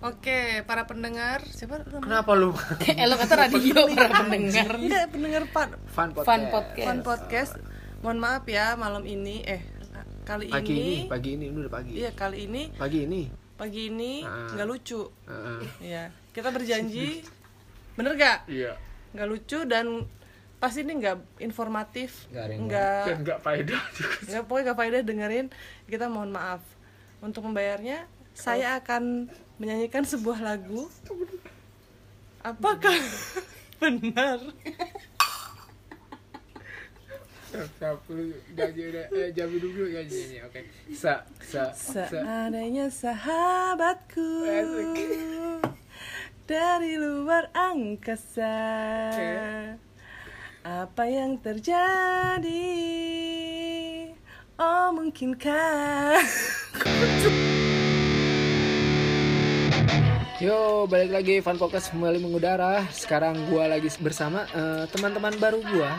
Oke, para pendengar, siapa? Kenapa lu? Eh lo kata radio para pendengar. Iya, pendengar Pan Fun podcast. Fun podcast. Fun podcast. Mohon maaf ya malam ini eh kali Pagi ini, ini, pagi ini, ini udah pagi. iya kali ini Pagi ini. pagi ini Ah. nggak lucu. Heeh. Iya, kita berjanji bener gak? Iya. Nggak lucu dan pasti ini nggak informatif, Nggak ringan. nggak Dan nggak faedah juga. nggak pokoknya nggak faedah dengerin. Kita mohon maaf. Untuk membayarnya, saya akan menyanyikan sebuah lagu. Apakah benar? Dulu oke. Sa sa. Seandainya sahabatku dari luar angkasa, apa yang terjadi? Oh mungkinkah? Yo, balik lagi Fun Podcast kembali mengudara. Sekarang gua lagi bersama eh, teman-teman baru gua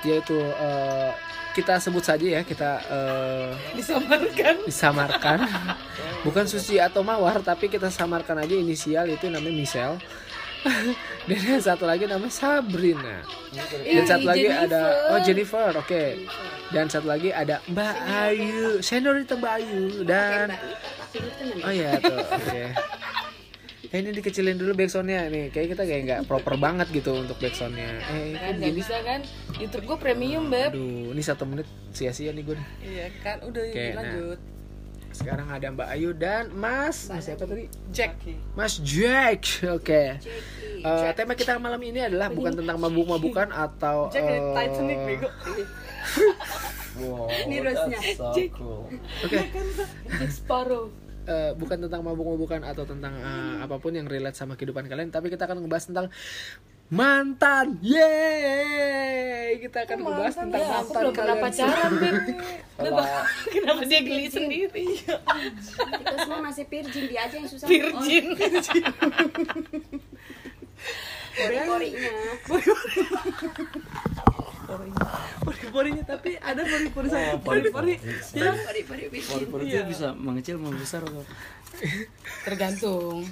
yaitu eh, kita sebut saja ya, kita eh, Disamarkan. disamarkan. Bukan Susi atau Mawar, tapi kita samarkan aja inisial itu namanya Michelle. Dan yang satu lagi namanya Sabrina. Dan satu lagi ada oh Jennifer, oke. Dan satu lagi ada Mbak Ayu, Senorita Mbak Ayu dan Oh iya tuh, oke. Eh, ini dikecilin dulu backsoundnya nih, kayak kita kayak nggak proper banget gitu untuk backsoundnya. Eh, Kan ini nggak bisa kan? YouTube gue premium beb. Aduh, ini satu menit sia-sia nih gue. nih. Iya kan, udah Oke, nah. lanjut. Sekarang ada Mbak Ayu dan Mas, Mas siapa tadi? Jack. Mas Jack. Oke. Eh, tema kita malam ini adalah bukan tentang mabuk-mabukan atau Jack dari eh, Titanic bego. Wow, Ini rose-nya. that's so cool. Oke. Jack Sparrow. Eh, bukan tentang mabuk-mabukan atau tentang eh, apa pun yang relate sama kehidupan kalian, tapi kita akan ngebahas tentang mantan. Yeay! Kita akan ngebahas tentang Ya, aku mantan belum pernah kalian. pacaran beb. Kalau Kenapa dia geli sendiri? Kita semua masih virgin, dia aja yang susah. Virgin. Pori-porinya. Pori-porinya tapi ada pori-pori saya. Pori-pori. Ya, Pori-pori perut itu bisa mengecil membesar atau Tergantung.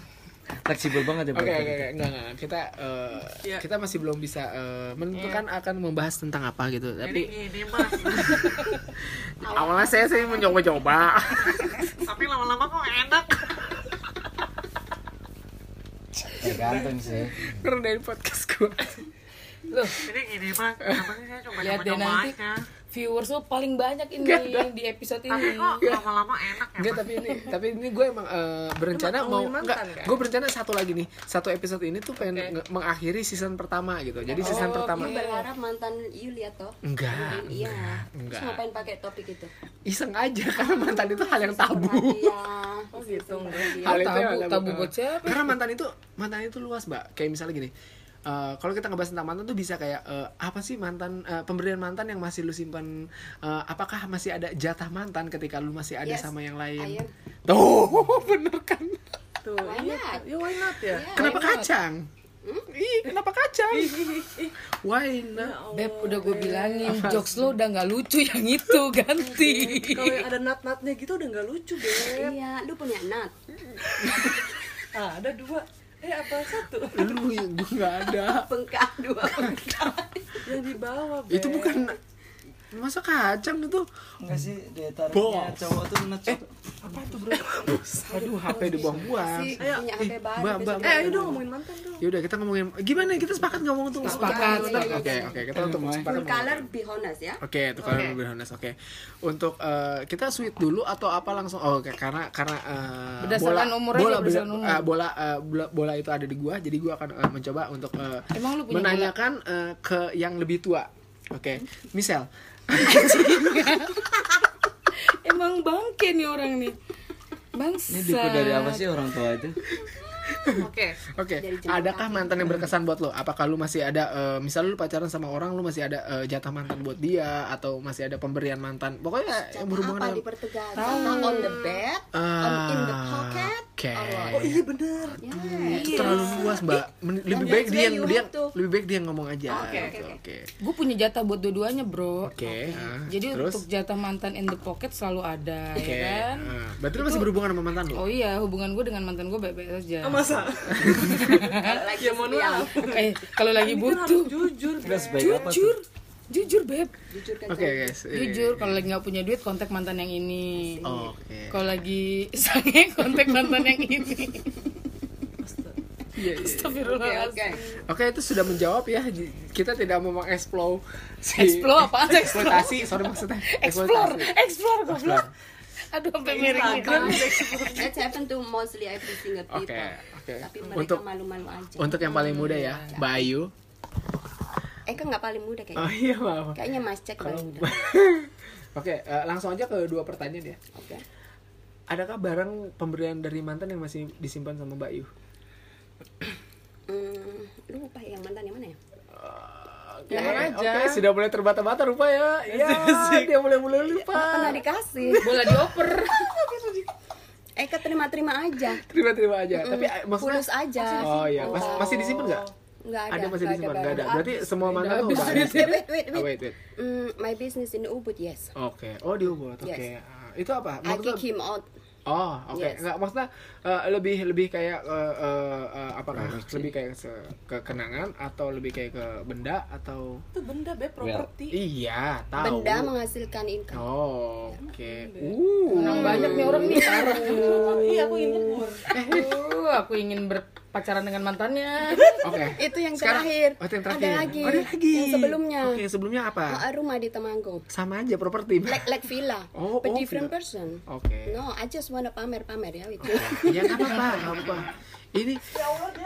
fleksibel banget ya Oke oke enggak enggak kita eh, Iya. kita masih belum bisa eh, menentukan akan membahas tentang apa gitu tapi ini mas. awalnya saya sih mencoba-coba tapi lama-lama kok enak. tergantung sih dari podcast gue Loh, Ini gini mas, namanya saya coba lihat deh nanti viewers lo paling banyak ini di episode ini. lama-lama enak enggak tapi ini tapi ini gue emang eh, berencana mau enggak kan? gue berencana satu lagi nih satu episode ini tuh pengen nge- mengakhiri season pertama gitu jadi season Oh, pertama Lu berharap mantan you lihat toh? enggak Iya. enggak. Terus ngapain pakai topik itu? iseng aja karena mantan itu hal yang tabu Iya. Oh gitu. Hal tabu, tabu buat siapa? Karena mantan itu mantan itu luas, Mbak. Kayak misalnya gini. Eh, kalau kita ngebahas tentang mantan tuh bisa kayak eh, apa sih mantan eh, pemberian mantan yang masih lu simpan eh, apakah masih ada jatah mantan ketika lu masih ada Yes, sama yang lain ayam. tuh bener kan Tuh, Why iya. not? Ya why not ya? Iya. kenapa Why not? kacang Ih, kenapa kacang? Why not? Beb udah gue bilangin jokes lo udah nggak lucu yang itu ganti. Kalau yang ada nat-natnya gitu udah nggak lucu, Beb. Iya, lu punya nat. Ah, ada dua. Eh, apa satu? Lu gue nggak ada. Bengkak dua bengkak. Yang di bawah, Beb. Itu bukan masa kacang itu. enggak sih daya tariknya cowok tuh ngecot Apa itu bro? Aduh, HP dibuang-buang. Si Ayo. punya HP baru. Mbak, Mbak, besok Eh, ayo dong ngomong. ngomongin mantan dong. Ya udah kita ngomongin gimana kita sepakat ngomong tuh Sepakat, Oke, oke, kita untuk sepakat Full color be honest ya. Oke, itu kalau lebih honest. Oke. Untuk eh, kita sweet dulu atau apa langsung? Oh, oke, karena karena eh, Berdasarkan umur aja, bola, berdasarkan bola, umur. eh, bola, eh, bola bola itu ada di gua, jadi gua akan eh, mencoba untuk eh, Emang lu punya menanyakan eh, ke yang lebih tua. Oke, misal Emang bangke nih orang nih. Bangsa. ini dari apa sih orang tua itu Oke. Oke, adakah mantan yang berkesan buat lo? Apakah lu masih ada, eh, misalnya lu pacaran sama orang, lu masih ada eh, jatah mantan buat dia, atau masih ada pemberian mantan? Pokoknya yang berhubungan apa dengan dipertegas? Nah, on the bed, on in the Ah, pocket. Oke. Oh iya bener. Itu terlalu luas, Mbak. Men- Lebih Yeah, baik dia yang dia lebih baik dia yang ngomong aja. Oke, Gitu, oke, oke. Oke. Gue punya jatah buat dua-duanya, bro. Oke. ah, Jadi terus? untuk jatah mantan in the pocket selalu ada, Oke. ya kan? ah. Berarti lu masih berhubungan sama mantan lu? Oh iya, hubungan gue dengan mantan gue baik-baik saja. Ah, masa? Kalau lagi ya mohon maaf. Eh, kalau lagi Ini butuh, jujur. Jujur, jujur beb, jujur kan Oke, guys. Eh, jujur. Kalau lagi nggak punya duit, kontak mantan yang ini. Oke. Kalau lagi sange, kontak mantan yang ini. Iya, iya. Oke, Astagfirullahaladzim. oke. Oke, itu sudah menjawab ya. Kita tidak mau mengeksplor si Explore apa? eksploitasi, sorry maksudnya. Explore, Eksploitasi. explore goblok. Aduh, sampai miring Instagram. That's happen to mostly every single people. Oke, Tapi mereka Untuk malu-malu aja. untuk yang paling muda ya, Mbak Ayu. Eh kan nggak paling muda kayaknya. Oh iya, maaf. Kayaknya Mas Cek paling muda. Oke, eh, langsung aja ke dua pertanyaan ya. Oke. Adakah barang pemberian dari mantan yang masih disimpan sama Mbak Ayu? Hmm, lupa yang mantan yang mana ya? Oke, Jangan aja. Oke, sudah mulai terbata-bata rupa ya. Iya, dia mulai mulai lupa. Pernah dikasih. Bola dioper. Eh keterima-terima aja. Terima-terima aja. Tapi eh, maksudnya Fulus aja. Oh iya, Mas- masih disimpan nggak? Nggak ada. Ada masih disimpan, ada nggak ada. Berarti semua mantan tuh udah habis. Wait, wait, wait, Oh, wait. wait. Hmm, my business in Ubud, yes. Oke. Oh, di Ubud. Oke. Yes. Ah, Itu apa? I Maksudnya kick him out. Oh, oke. Yes. Nggak maksudnya eh, lebih lebih kayak eh, eh, eh, apakah lebih kayak se- ke kenangan atau lebih kayak ke benda atau Itu benda beb properti. Iya, tahu. Benda menghasilkan income. Oh, oke. Uh. Menang banyak nih orang nih. Iya aku ingin. Uh, aku ingin berpacaran dengan mantannya. Oke. Itu yang Sekarang- terakhir. Oh, itu yang terakhir. Ada lagi. Oh, ada lagi. Yang sebelumnya. Oke, sebelumnya apa? Ah, rumah di Temanggung. Sama aja properti. Like like villa. Oh, But oh, different villa. person. Oke. No, I just wanna pamer-pamer ya itu. Ya nggak apa-apa, nggak apa-apa. Ini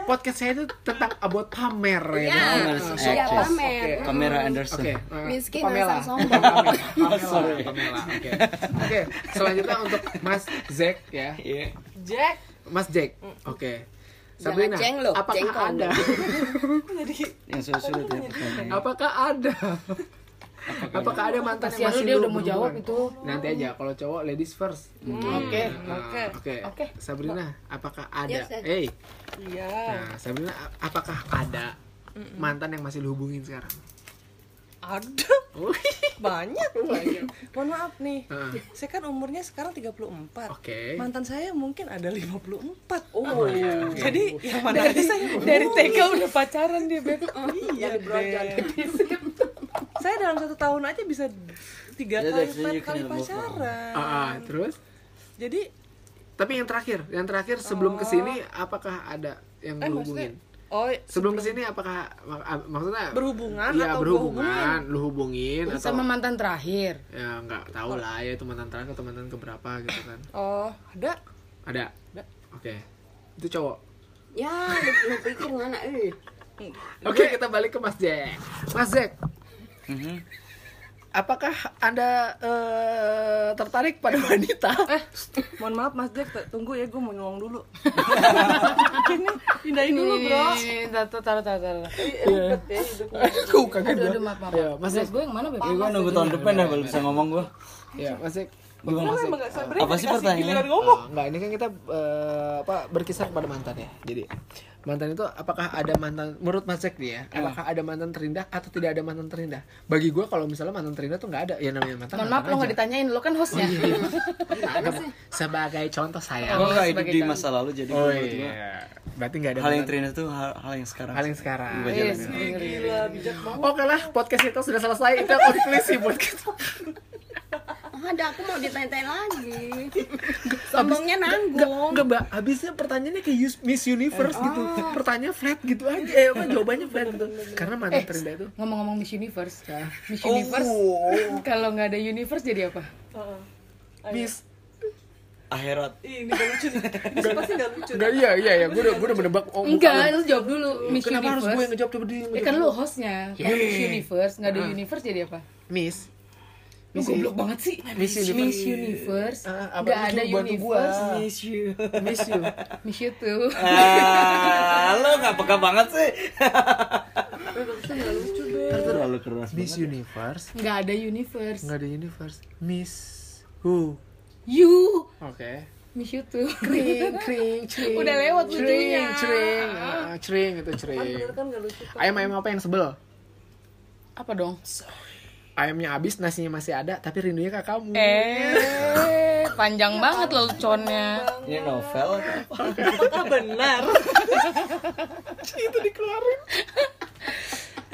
podcast saya itu tentang about pamer ya. Ya, Pamer, ya actress. pamer. Kamera Anderson. Oke. eh, Miskin Pamela. sombong. Pamela, Sorry. Pamela. Oke. Oke, selanjutnya untuk Mas Zack ya. Iya. Jack. Mas Jack. Oke. Jangan Sabrina, ceng lo, apakah cengkong. ada? Yang sulit-sulit ya apakah ada? Apakah ada mantan yang masih dia udah mau jawab itu. Nanti aja kalau cowok ladies first. Oke. Nah, Oke. Oke. Oke. Sabrina, apakah ada? Yes, yes. Eh, Iya. nah, Sabrina, apakah ada mantan yang masih lu hubungin sekarang? Ada. Wih, Banyak. banyak. Mohon maaf nih. Ah. Saya kan umurnya sekarang 34. Oke. Mantan saya mungkin ada 54. Oh, iya. oke. Jadi yang mana aja saya Dari TK udah pacaran dia, Beb. Iya, Beb. saya dalam satu tahun aja bisa tiga Ya, kali, empat kali pacaran. Ah, ah, terus? Jadi, Tapi yang terakhir, yang terakhir sebelum ke sini apakah ada yang eh lu maksudnya, hubungin? Oh Sebelum ke sini apakah mak- ah, maksudnya berhubungan Iya atau berhubungan, lu hubungin atau Sama mantan terakhir. ya nggak tahu lah ya itu mantan terakhir atau mantan keberapa gitu kan? Oh, ada. Ada. Ada. Oke. Itu cowok. Ya, lu, lu pikir mana eh. Oke, kita balik ke Mas Jack. Mas Jack, Mhm. Apakah Anda eh, tertarik pada wanita? Eh, mohon maaf Mas Jack, tunggu ya, gue mau nyuang dulu. Ini pindahin dulu, bro. Ini, taruh, taruh, taruh, taruh. Ribet ya hidupnya. Kaget Aduh, gua. aduh, maaf, maaf. Ya, Mas Jack. gue yang mana? Ya, gua nunggu tahun depan dah baru bisa ngomong gua. Ya, Mas Jack. Gimana? Sabar Apa sih pertanyaannya? ngomong. Oh, enggak, ini kan kita eh, apa berkisar pada mantan ya. Jadi mantan itu apakah ada mantan menurut Mas Jack nih ya? Apakah ada mantan terindah atau tidak ada mantan terindah? Bagi gua kalau misalnya mantan terindah tuh nggak ada. Ya namanya mantan. Mohon maaf lo nggak ditanyain, lo kan hostnya. Gimana sih? Sebagai contoh saya. Gua nggak hidup di masa lalu jadi Oh iya. Berarti nggak ada hal yang mantan- terindah tuh hal, hal yang sekarang. hal yang sekarang. Iya, ngeri. Gila, bijak banget. Oke lah, podcast itu sudah selesai. Itu konklusi buat kita. Ada aku mau ditanya lagi. Sombongnya nanggung. Enggak, Mbak. Habisnya pertanyaannya kayak Miss Universe gitu. Pertanyaan flat gitu aja. Eh, apa jawabannya flat gitu. Karena mantan terindah itu Ngomong-ngomong Miss Universe. ya. Miss Universe. Kalau nggak ada Universe jadi apa? Heeh. Miss Akhirat. Ih, ini gak lucu nih. Pasti gak lucu. Enggak iya iya ya, gue udah gue udah menebak oh, Enggak, lu jawab dulu. Miss Kenapa harus gue yang Universe. ngejawab coba dia yang Ya kan lu hostnya. Kalau Miss Universe nggak ada Ah. Universe jadi apa? Miss Lu goblok banget sih. Miss Universe. Miss Universe. Ah, apa Nggak lu ada bantu gua. Universe. Miss you. Miss you. Miss you too. Ah, lo nggak peka banget sih. Gak. Terlalu keras Miss banget. Universe. Nggak ada Universe. Enggak ada universe. Miss who? You. Oke. Miss you too. Kring, kring, cering. Udah lewat lucunya. cering. Ah, cering itu kan gak lucu Ayam-ayam apa yang sebel? Apa dong? Ayamnya habis, nasinya masih ada, tapi rindunya ke kamu. Eh, panjang banget loh leconnya. Ini novel apa? apakah benar itu dikeluarin.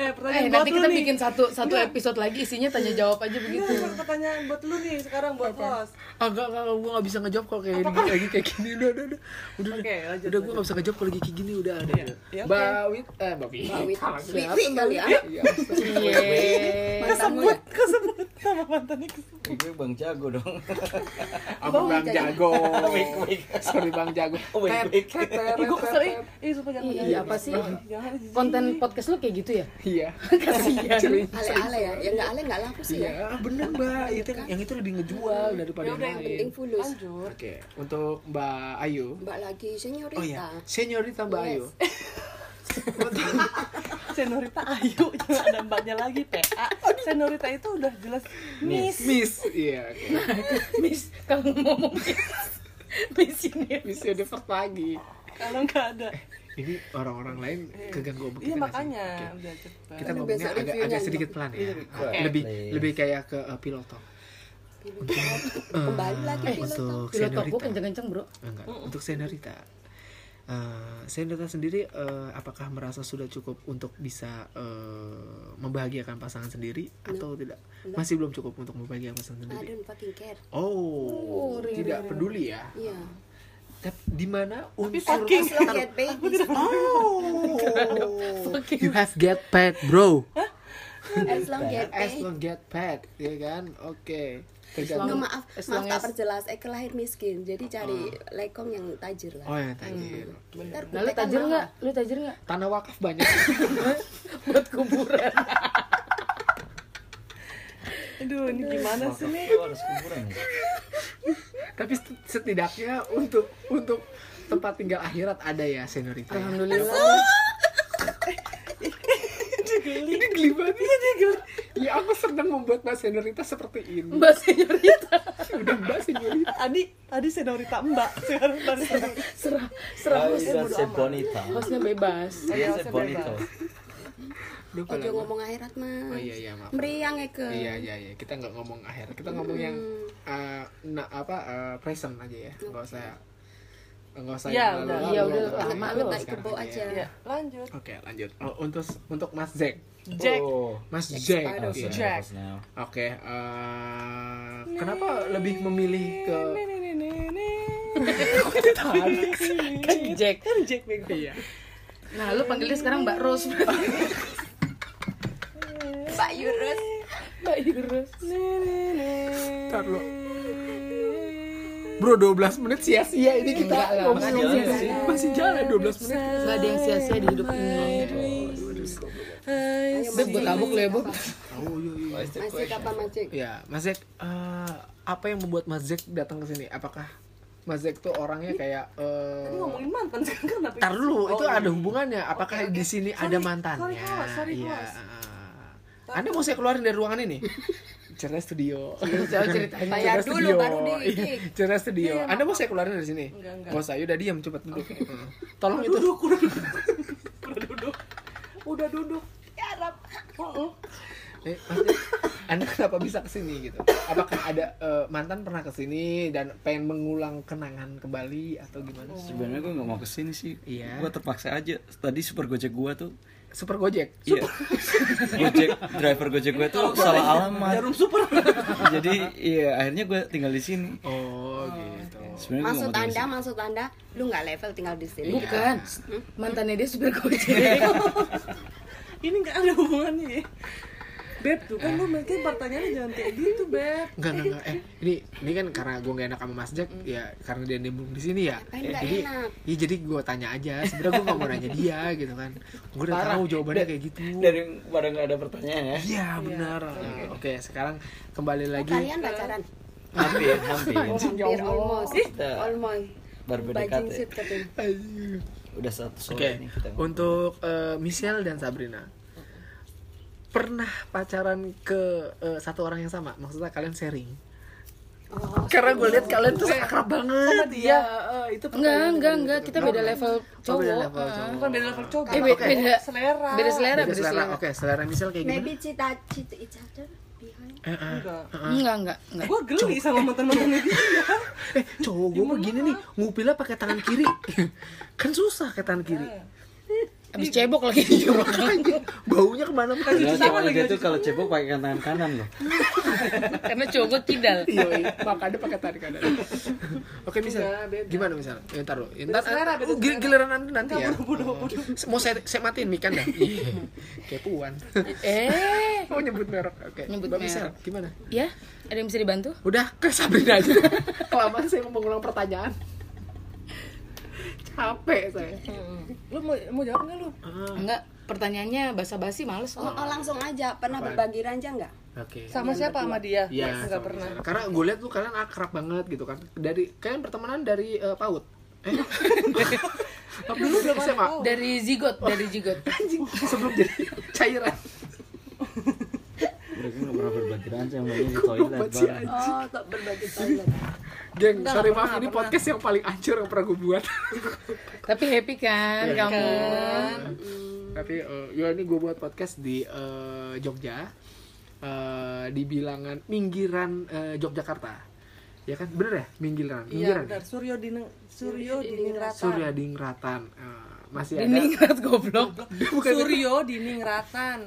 eh Eh, buat nanti lu kita nih bikin satu satu episode lagi isinya tanya jawab aja begitu. Enggak, pertanyaan buat lu nih sekarang buat host Ah, enggak, enggak, gue gak bisa ngejawab kalau kayak gini, lagi kayak gini, udah, udah, udah, udah, Oke, udah, lanjut, udah, gue gak bisa ngejawab kalau lagi kayak gini, udah, ada, Iya, iya, oke. Mbak Wit, eh, Mbak Wit, Mbak Wit. Salah Wit, siapa? Wit kali ya. Iya, Iya. kesebut kesebut sama mantannya kesebut Gue Bang Jago dong. apa Bang Jago, Wik, wik. sorry Bang Jago, Oh, wik, wik. Gue kesel ih sumpah jangan Iya, apa sih? Konten podcast lu kayak gitu ya? iya, Kasihan. Ale-ale ya. Ya enggak ale enggak laku sih ya. iya, bener Mbak, itu yang itu lebih ngejual daripada Ya yang lain. Penting fulus. lanjut. Oke, untuk Mbak Ayu, Mbak lagi senyorita. oh ya, seniorita Mbak Ayu, Senorita Ayu jangan ada mbaknya lagi PA Senorita itu udah jelas Miss. Miss, iya, oke, Miss, kalau ngomong Miss. Ini. Miss Universe lagi. kalau nggak ada. Ini orang-orang lain keganggu iya kita nggak sih? makanya. Oke. udah cepet. Kita ngomongnya agak, agak sedikit pelan ya. Iya, Ah, lebih lebih kayak ke uh, pilot talk Kembali lagi Eh, pilot untuk seniorita. kenceng-kenceng bro. enggak. Untuk seniorita. Eh, seniorita sendiri eh, apakah merasa sudah cukup untuk bisa eh, membahagiakan pasangan sendiri atau tidak? Masih belum cukup untuk membahagiakan pasangan I sendiri don't fucking care. oh tidak peduli ya? Iya. tapi di mana unsur fucking As long get babies. oh. You have get paid bro. As long get as paid. long get paid ya kan? Oke. Nggak, tergantung maaf, maaf tak as- perjelas. Eke lahir miskin, jadi cari lekong yang tajir lah. oh ya tajir Ntar Nah, lu tajir nggak? Lu tajir nggak? tanah wakaf banyak Buat kuburan. aduh ini gimana sih nih harus kuburan ya. tapi set- setidaknya untuk untuk tempat tinggal akhirat ada ya seniorita ya. Alhamdulillah. ini geli banget ini geli ya aku senang membuat mbak seniorita seperti ini Mbak Senyorita. udah mbak seniorita tadi tadi Senorita Mbak sekarang tadi Senorita Serah, serah host. Ay, se bonita. Hostnya bebas. Iya, bonito. Duh, Ojo ngomong akhirat mah. oh iya iya maaf Meriang Eke. iya iya iya kita nggak ngomong akhir kita ngomong yang uh, na, apa uh, present aja ya nggak usah nggak usah Iya, yang udah. Iya, udah, Oke, lama oke, lu. sekarang Kebo aja ya. ya lanjut Oke lanjut Oh, untuk untuk Mas Jack Jack Oh. Mas Jack Spider. Iya. Jack. Now. Oke, eh, kenapa lebih memilih ke nih nih nih nih nih Kan Jack. kan Jack bego iya? Nah, lu panggilnya sekarang Mbak Rose. Mbak Yurus. Mbak Yurus. nih nih nih Ntar lu. Bro, 12 menit sia-sia ini kita Enggak lah, ngomong masih ngomong. jalan. Masih jalan 12 menit. Gak ada yang sia-sia di hidup ini. Hai, Beb, gue tabuk lu ya, Bob. Masih apa Macik? Ya, Mas Jack, eh, apa yang membuat Mas Jack datang ke sini? Apakah Mas Jack tuh orangnya kayak Tadi eh ngomongin mantan sekarang kenapa Tar dulu, itu Oh, ada iya. hubungannya. Apakah Oke, oke. di sini Sorry, ada sorry, mantannya? host, sorry, Iya. Anda mau saya keluarin dari ruangan ini? Cerdas studio. Ceritanya. Bayar Cerdas dulu, baru di- Iya, Cerdas studio. Iya, Anda mau saya keluarin dari sini? Enggak, enggak. Nggak usah, yaudah diam cepat duduk. Tolong itu. duduk udah duduk udah duduk udah duduk Oh, oh. Eh, Anda kenapa bisa ke sini gitu? Apakah ada eh, mantan pernah ke sini dan pengen mengulang kenangan kembali atau gimana? Sebenarnya gue gak mau ke sini sih. Iya. Gue terpaksa aja. Tadi super gojek gue tuh. Super Gojek. Iya. Gojek driver gojek gue tuh salah alamat. jarum super Jadi iya akhirnya gue tinggal di sini. Oh, gitu. Sebenarnya gua Maksud anda, maksud anda, lu nggak level tinggal di sini? Bukan. Mantannya dia supir gojek. ini nggak ada hubungannya ya Beb tuh kan lu mungkin pertanyaannya jangan kayak gitu Beb Enggak, enggak, enggak. Eh, ini ini kan karena gue gak enak sama Mas Jack, ya karena dia nimbrung di sini ya. Nggak jadi, enak? ya jadi gue tanya aja. Sebenarnya gue gak mau nanya dia gitu kan. Gue udah tahu jawabannya kayak gitu. Dari pada nggak ada pertanyaan ya. Iya, benar. Nah, Oke, sekarang kembali Oh, lagi. kalian pacaran? Hampir, hampir. Hampir, almost. Kita Almost. shoot katanya. Aduh. Udah satu sore nih kita. untuk eh, Michelle dan Sabrina. Pernah pacaran ke eh, satu orang yang sama? Maksudnya kalian sharing? Karena gue lihat kalian tuh akrab banget. Iya, eh, itu Enggak, enggak, gitu. enggak. Kita beda level Oh, beda cowok. level Ah. cowok. bukan beda level coba Eh, be- beda selera Beda selera, Beda beda selera. Oke, selera misal kayak gimana? Maybe cita cita each other behind. Eh, eh. enggak Enggak, enggak, enggak. gue geli sama mantan mantannya dia Eh, cowok gue mah gini nih, ngupilnya pakai tangan kiri. kan susah pakai tangan kiri. Habis cebok lagi. Anjing, baunya ke mana mana Padahal cowoknya dia tuh kalau cebok pakai tangan kanan loh. Karena cowok gue kidal. Iya, iya. makanya pakai tangan kanan. Oke, misal gimana misal? Ya, ntar lo. Ya, ntar, oh, gil- giliran nanti, nanti ya. bodoh Mau saya, saya matiin mikan dah. Iya. Kayak puan. Eh, Oh nyebut merek. Oke. Nyebut misal, merek. gimana? ya, ada yang bisa dibantu? Udah ke Sabrina aja. Kelamaan saya mau mengulang pertanyaan. Capek saya. lu mau mau jawab nggak lu Enggak, pertanyaannya basa-basi males Oh, kok. oh, langsung aja. Pernah Apaan? berbagi ranjang nggak? Oke. sama siapa sama dia Iya, nggak sama pernah misalnya. Karena gue lihat tuh kalian akrab banget gitu kan. Dari kalian pertemanan dari eh, PAUD. Eh. Apa dulu SMA? Dari zigot, dari zigot. Anjing, sebelum jadi cairan. Mereka nggak pernah berbagi di toilet. Oh, untuk berbagi toilet. Geng, Enggak, sorry maaf pernah, ini pernah. podcast yang paling ancur yang pernah gue buat. Tapi happy kan Iya. kamu? Tapi eh, ya ini gue buat podcast di eh, Jogja. Eh, di bilangan Minggiran eh, Yogyakarta. Ya kan? Bener ya? Minggiran. iya Minggiran. benar Suryo Dineng Suryo Diningratan Surya Dingratan. Eh, masih ada. Diningrat goblok. Bukan Suryo Diningratan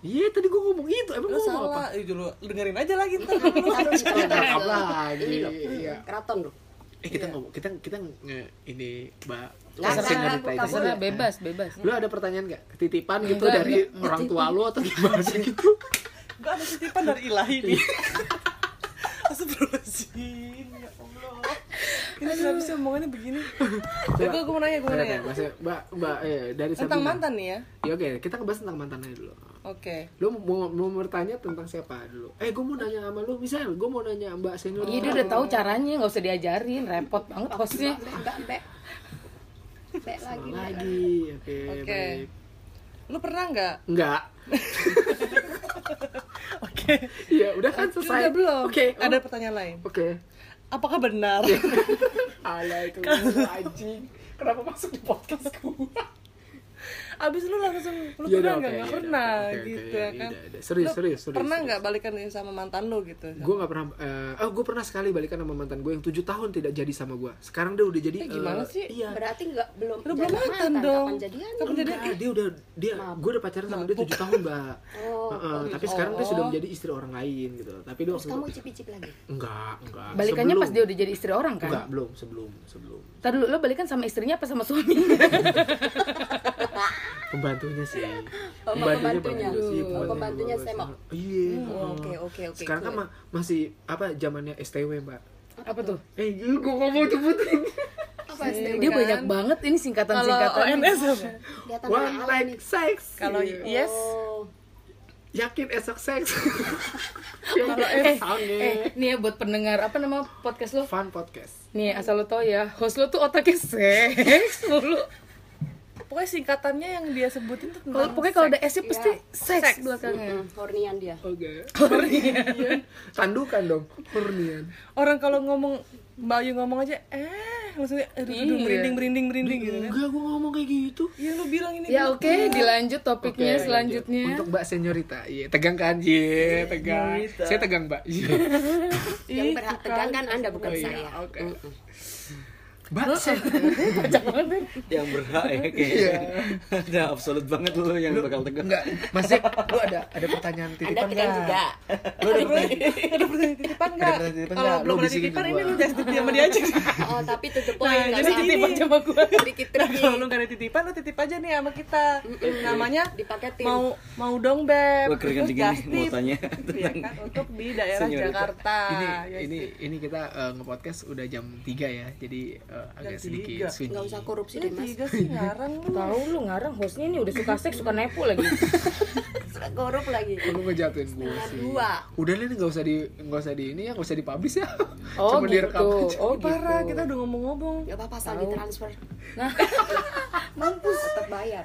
Iya, tadi gue ngomong itu. Emang gue ngomong apa? salah itu lu dengerin aja lagi ntar Harus Rekam ke lagi. ini loh. Iya. Keraton loh. Eh kita ngomong kita kita nge- ini Mbak Terserah bebas, bebas. Lu ada pertanyaan gak? Titipan gitu Enggak, dari orang tua lu atau gimana gitu? Gak ada titipan dari ilahi nih Astagfirullahaladzim Ya Allah Ini kenapa sih omongannya begini Ya gue mau nanya, gue mau nanya Mbak Mbak eh dari Tentang mantan nih ya Ya oke, kita ngebahas tentang mantannya dulu. Oke Lu mau mau bertanya tentang siapa dulu? Eh, gue mau nanya sama lu, misal gue mau nanya Mbak senior. Iya dia udah tahu caranya, nggak usah diajarin, repot banget hostnya. Mbak, mbak. Mbak lagi. Mbak. lagi. Oke, Oke. baik. Lu pernah nggak? Enggak. Oke Iya, udah kan selesai. Udah belum? Oke. oh, Ada pertanyaan lain Oke. Apakah benar? Alah itu anjing. Kenapa masuk di podcast gue? Abis lu langsung Lu Iya pernah udah, nggak? Nggak iya pernah oke, gitu iya, ya kan iya, iya. Serius, Lu serius, serius, Pernah nggak balikan sama mantan lu gitu? gue nggak pernah eh oh gue pernah sekali balikan sama mantan gue yang tujuh tahun tidak jadi sama gue sekarang dia udah jadi Eh, gimana eh, sih? iya Berarti nggak belum Lu belum jadi mantan dong. Kapan jadian? Kapan jadi? Enggak, dia udah dia gue udah pacaran sama dia tujuh tahun mbak Oh, Heeh, tapi sekarang dia sudah menjadi istri orang lain gitu tapi dia terus kamu itu icip-icip lagi. enggak enggak Balikannya Sebelum. pas dia udah jadi istri orang enggak kan? belum sebelum sebelum Tadi dulu lo balikan sama istrinya apa sama suaminya? pembantunya sih Oh, pembantunya. bagus sih, pembantunya bagus. semok. iya Oh, Oke, oke, oke. sekarang kan ma- masih apa zamannya STW mbak apa tuh? eh gue ngomong sebutin Apa STW? Dia banyak banget ini Kalau singkatan-singkatan. ONS apa? One nih. sex Kalau Iya. yes Oh, yakin esok seks Kalau eh, eh, nih ya buat pendengar apa nama podcast lo? fun podcast Nih asal lo tau ya, host lo tuh otaknya seks mulu. Pokoknya singkatannya yang dia sebutin tuh Kalau tentang pokoknya kalau ada seks. S-nya pasti seks belakangnya. hmm, hornian dia. oke Korean. tandukan dong hurnian Orang kalau ngomong Mbak Ayu ngomong aja eh maksudnya aduh, aduh, Iya. merinding merinding merinding gitu kan. enggak gue ngomong kayak gitu Iya lu bilang ini Ya oke, dilanjut topiknya Oke, selanjutnya. lanjut. untuk mbak seniorita iya tegang kan iya tegang saya tegang mbak iya Yang berhak tegang kan Anda bukan Oh, iya, saya. oke mbak saya yang berhak ya Iya. kayak ada absolut banget lu yang bakal tegang enggak masih lu ada ada pertanyaan titipan tegang nggak? juga. lu ada pertanyaan ada pertanyaan titipan nggak? pertanyaan titipan Kalau nggak? belum Lu ada titipan ini gua. lu jangan titip sama dia aja. Oh, tapi to the point Nah, nggak jadi usah titip ini. aja sama gua. Dikit Nah, tricky. kalau lu gak ada titipan lu titip aja nih sama kita. Namanya Dipaketin. mau mau dong beb. Gua keringat Terus dingin mau tanya Iya kan untuk di daerah. Jakarta. ini Ya, ini ini kita eh, nge-podcast udah jam 3 ya jadi eh, agak sedikit tiga. sunyi Nggak usah korupsi Ya, deh, Mas. tiga sih ngarang lu. Tahu lu ngarang hostnya ini udah suka seks, suka nepo lagi. Korup lagi. lu ngejatuhin gue sih dua. udah nih nggak usah di nggak usah di ini ya nggak usah dipublish ya Oh cuma direkam gitu. aja. Oh Parah, gitu. kita udah ngomong-ngomong. Gak apa-apa asal ditransfer. Nah, Mampus tetap bayar.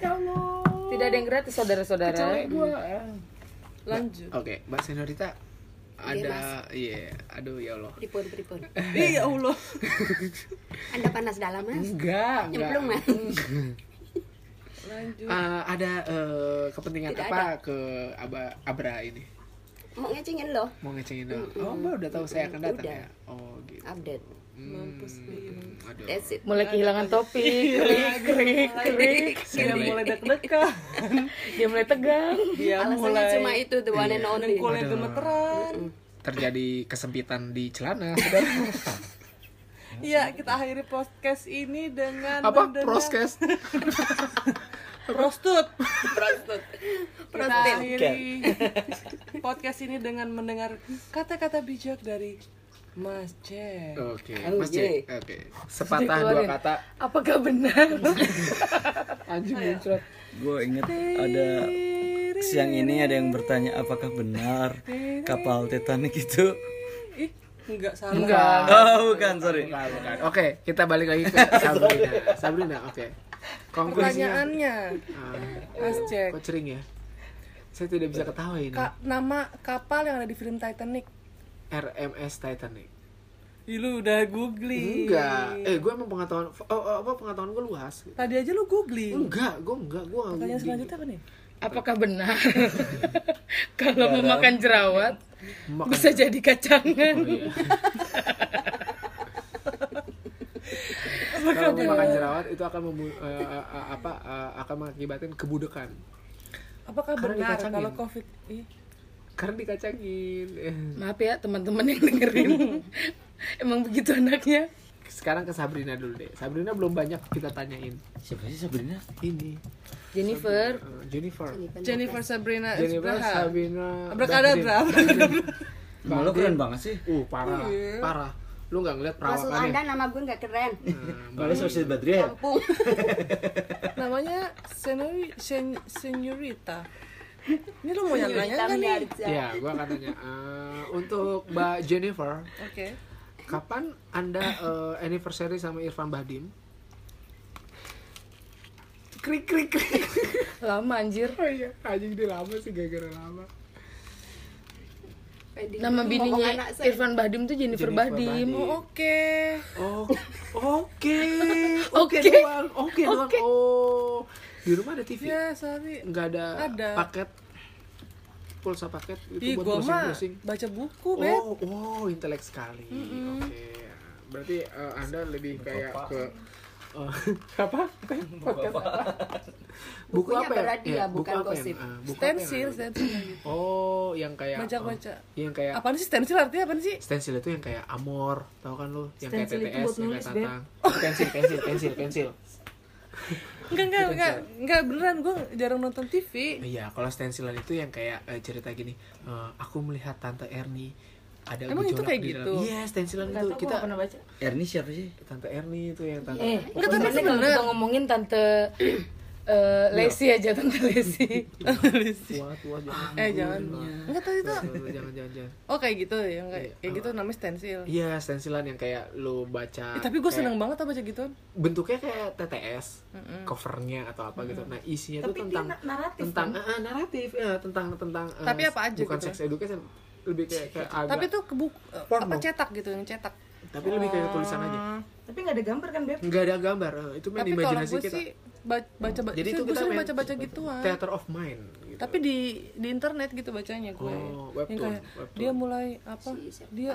tidak ada yang gratis saudara-saudara. Lanjut. oke mbak seniorita ada iya aduh ya Allah Pripun, pripun. iya Allah Anda panas dalam, Mas? enggak Nyemplung, Mas? lanjut Eh, ada eh, kepentingan Tidak apa ke Aba Abra ini Mau ngecengin loh. mau ngecengin dong oh mbak udah tahu saya akan datang Udah. ya oh gitu Update. Hmm, aduh. That's it. mulai kehilangan topik. Krik krik krik dia mulai deg-degan. Dia mulai tegang. Dia Alasannya mulai. cuma itu, the one and only. dengkulnya gemeteran. Terjadi kesempitan di celana. Saudara Iya, kita akhiri podcast ini dengan apa? mendengar- proskes Prostut. Prostut. Kita akhiri podcast ini dengan mendengar kata-kata bijak dari Mas Cek. oke Oh, mas. Cek oke sepatah dua kata apakah benar anjing muncrat Gue inget ada siang ini ada yang bertanya apakah benar kapal Titanic itu Ih, enggak salah. enggak Oh bukan sorry Bukan, bukan. Oke, kita balik lagi ke Sabrina. Sabrina, oke. Konklusinya. Pertanyaannya, Ah, Mas Cek. kok cering ya? Saya tidak bisa ketawa ini. Ka- nama kapal yang ada di film Titanic. RMS Titanic. Ih, lu udah googling. Enggak. Eh, gue emang pengetahuan oh, oh, apa pengetahuan gue luas. Tadi aja lu googling. Enggak, gue enggak, gue enggak. Pertanyaan selanjutnya apa nih? apakah benar kalau memakan jerawat Makan- bisa jadi kacangan Oh, iya. Kalau memakan jerawat itu akan membu- eh, eh, eh, apa eh, akan mengakibatkan kebudekan. Apakah Karena benar kalau COVID Ih, Karena dikacangin. Eh, maaf ya teman-teman yang dengerin emang begitu anaknya Sekarang ke Sabrina dulu deh. Sabrina belum banyak kita tanyain. Siapa sih Sabrina? Ini Jennifer Jennifer. Jennifer Sabrina Jennifer Isbraha. Sabrina Abrakadabra. Malu keren banget sih Uh, parah, parah. Lu nggak ngeliat Maksud perawakannya? Anda nama gue nggak keren. Malu sosial Badria ya? Kampung. Namanya Senori, sen, Senyorita. Ini lu mau nanya nggak nih? Ya, gua akan tanya. Eh, untuk Mbak Jennifer, Oke. kapan Anda eh, anniversary sama Irfan Bahdim? Krik krik krik. lama anjir Oh iya, anjing dia lama sih gara-gara lama. Wedding nama bininya. Irfan Bahdim tuh Jennifer, Jennifer Bahdim. Bahdim. Oh, Oke. Oh, oke. Oke Oke. doang. Oke doang. Oh. Di rumah ada TV? Ya, sorry. Nggak ada, Ada. paket pulsa paket Ih, itu gua buat mah browsing-browsing. baca buku, Bet. Oh, wow, intelek sekali. Oke. Berarti eh, Anda lebih kayak ke eh, apa? Podcast apa? Buku Bukunya apa ya? berhadiah, Ya, buku bukan apa yang- gosip. ah, buku apa yang Stensil, Anda- stensil gitu. Oh, yang kayak Baca-baca. oh, yang kayak Apaan sih stensil artinya apaan sih? stensil itu yang kayak Amor, tahu kan lu? Yang kayak Stensil itu TTS, yang kayak Tatang. Pensil, pensil, pensil, pensil. Enggak, enggak, enggak, enggak beneran gue jarang nonton TV. Iya, kalau stensilan itu yang kayak eh, cerita gini, eh, aku melihat tante Erni ada Emang itu kayak gitu? Iya, stensilan itu kita pernah baca Erni siapa sih? tante Erni itu yang tante eh Enggak, tapi bener. kita ngomongin tante eh, Lesi aja tante Lesi. Tua tua jangan Eh, jangan. Enggak tahu itu. Jangan jangan jangan Oh, kayak gitu ya, kayak kayak gitu namanya stensil. iya stensilan yang kayak lu baca Eh, tapi gue seneng banget tau baca gituan. bentuknya kayak TTS covernya atau apa gitu. Nah isinya tuh tentang tentang ah, ah, naratif ya tentang tentang eh, Tapi apa aja bukan gitu? sex education lebih kayak, kayak agak Tapi tuh ke buku apa cetak gitu yang cetak. tapi lebih kayak tulisan aja tapi nggak ada gambar kan beb nggak ada gambar eh, itu main Tapi kalau imajinasi gue kita sih ba- baca baca jadi itu gue kita baca baca gituan. theater of mind gitu. Tapi di di internet gitu bacanya gue. Oh, webtoon, kayak webtoon. dia mulai apa? Dia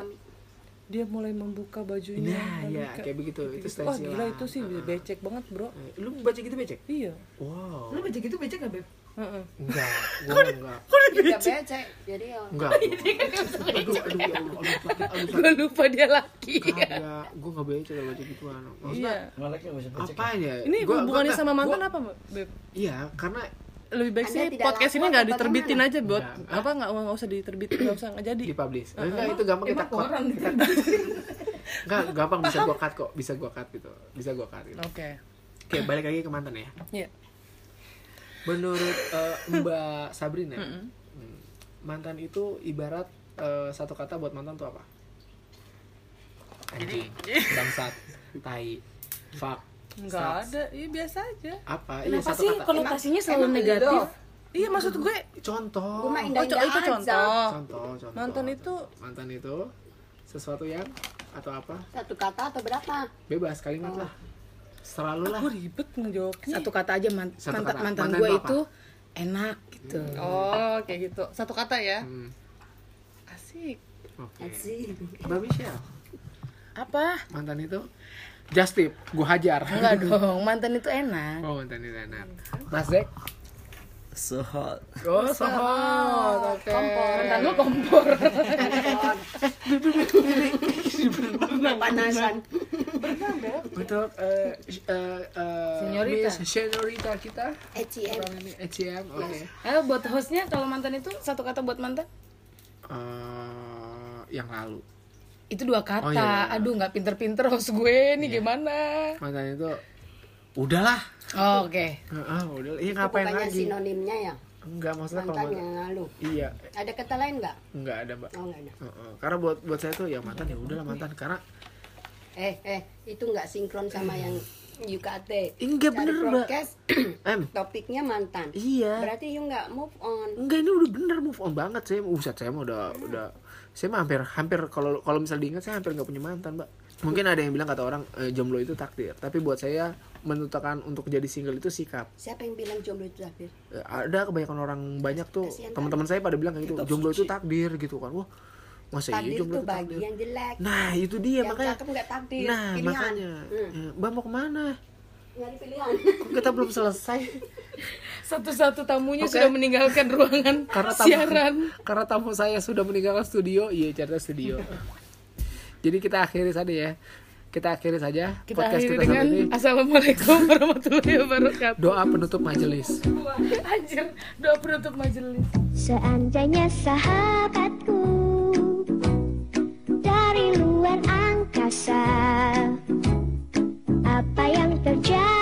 dia mulai membuka bajunya. Nah, ya, kayak begitu. Itu Wah stensilan. gila itu sih becek banget bro. Eh, lu baca gitu becek Iya. wow lu baca gitu baca nggak beb Heeh. enggak gua enggak Tidak becek. Jadi ya. enggak aduh aduh ya Allah aduh sakit aduh sakit gue lupa dia laki kagak gua nggak baca kalau baca gituan maksudnya Iya. Bisa baca. apa ya Ini Gua- hubungannya sama mantan apa, Beb? iya karena Lebih baik sih podcast ini nggak diterbitin aja buat Enggak. apa nggak nggak usah diterbitin nggak usah nggak jadi. dipublish enggak itu gampang kita cut kita enggak gampang bisa gua cut kok bisa gua cut gitu bisa gua cut gitu Oke. oke balik lagi ke mantan ya Iya. Menurut eh, Mbak Sabrina hmm, mantan itu ibarat eh, satu kata buat mantan tuh apa? Anjing bangsat tai fuck Nggak sucks. ada, iya biasa aja. apa? Iya kenapa satu sih kata. konotasinya selalu Emang negatif? iya maksud gue contoh. Gue mah oh, indah-indah co- itu aja. contoh. contoh contoh Mantan itu- mantan itu sesuatu yang atau apa? Satu kata atau berapa? bebas kalimat lah selalu lah. gue ribet ngejawabnya. Satu kata aja man- Satu mantan kata. mantan Mantan gue itu enak gitu. oh kayak gitu. Satu kata ya? Hmm, asik. Oke. Asik. mbak Michelle? Apa? mantan itu? Just tip gue hajar. Enggak dong, mantan itu enak. oh mantan itu enak. Mas Dek So hot. oh sohot. Oke. Mantan lu kompor. Panasan. Untuk eh eh eh, Senyorita. Miss Senyorita kita ECM. orang ini ECM oke Eh buat hostnya kalau mantan itu satu kata buat mantan? Eh, yang lalu Itu dua kata. Oh, iya, iya. Aduh nggak pinter-pinter host gue nih gimana? mantan itu udahlah Oh, Oke. Heeh, udah iya Itu ngapain lagi sinonimnya ya? enggak maksudnya kalau Mantan mantan yang lalu. iya Ada kata lain nggak? enggak ada mbak Oh nggak ada. Heeh, karena buat buat saya tuh ya mantan ya udahlah mantan karena Eh eh itu nggak sinkron sama yang UKT. Enggak, bener, Mbak. topiknya mantan. iya Berarti you nggak move on. enggak ini udah bener move on banget saya usat saya mah udah udah saya mah hampir hampir kalau kalau misal diingat saya hampir nggak punya mantan mbak mungkin ada yang bilang kata orang eh, jomblo itu takdir tapi buat saya menentukan untuk jadi single itu sikap Siapa yang bilang jomblo itu takdir? Eh, ada kebanyakan orang banyak tuh teman-teman saya pada bilang kayak gitu jomblo itu takdir gitu kan wah masa iya jomblo tuh itu bagi yang jelek. nah itu dia yang makanya cakep nggak takdir. nah pilihan. makanya Hmm. Eh, mbak mau ke mana Nyari pilihan. Kok kita belum selesai Satu-satu tamunya Oke. sudah meninggalkan ruangan karena tamu, siaran. karena tamu saya sudah meninggalkan studio iya cerita studio jadi kita akhiri saja ya kita akhiri saja Kita podcast akhiri kita dengan ini Assalamualaikum warahmatullahi wabarakatuh. doa penutup majelis Anjir, doa penutup majelis. Seandainya sahabatku perkasa Apa yang terjadi?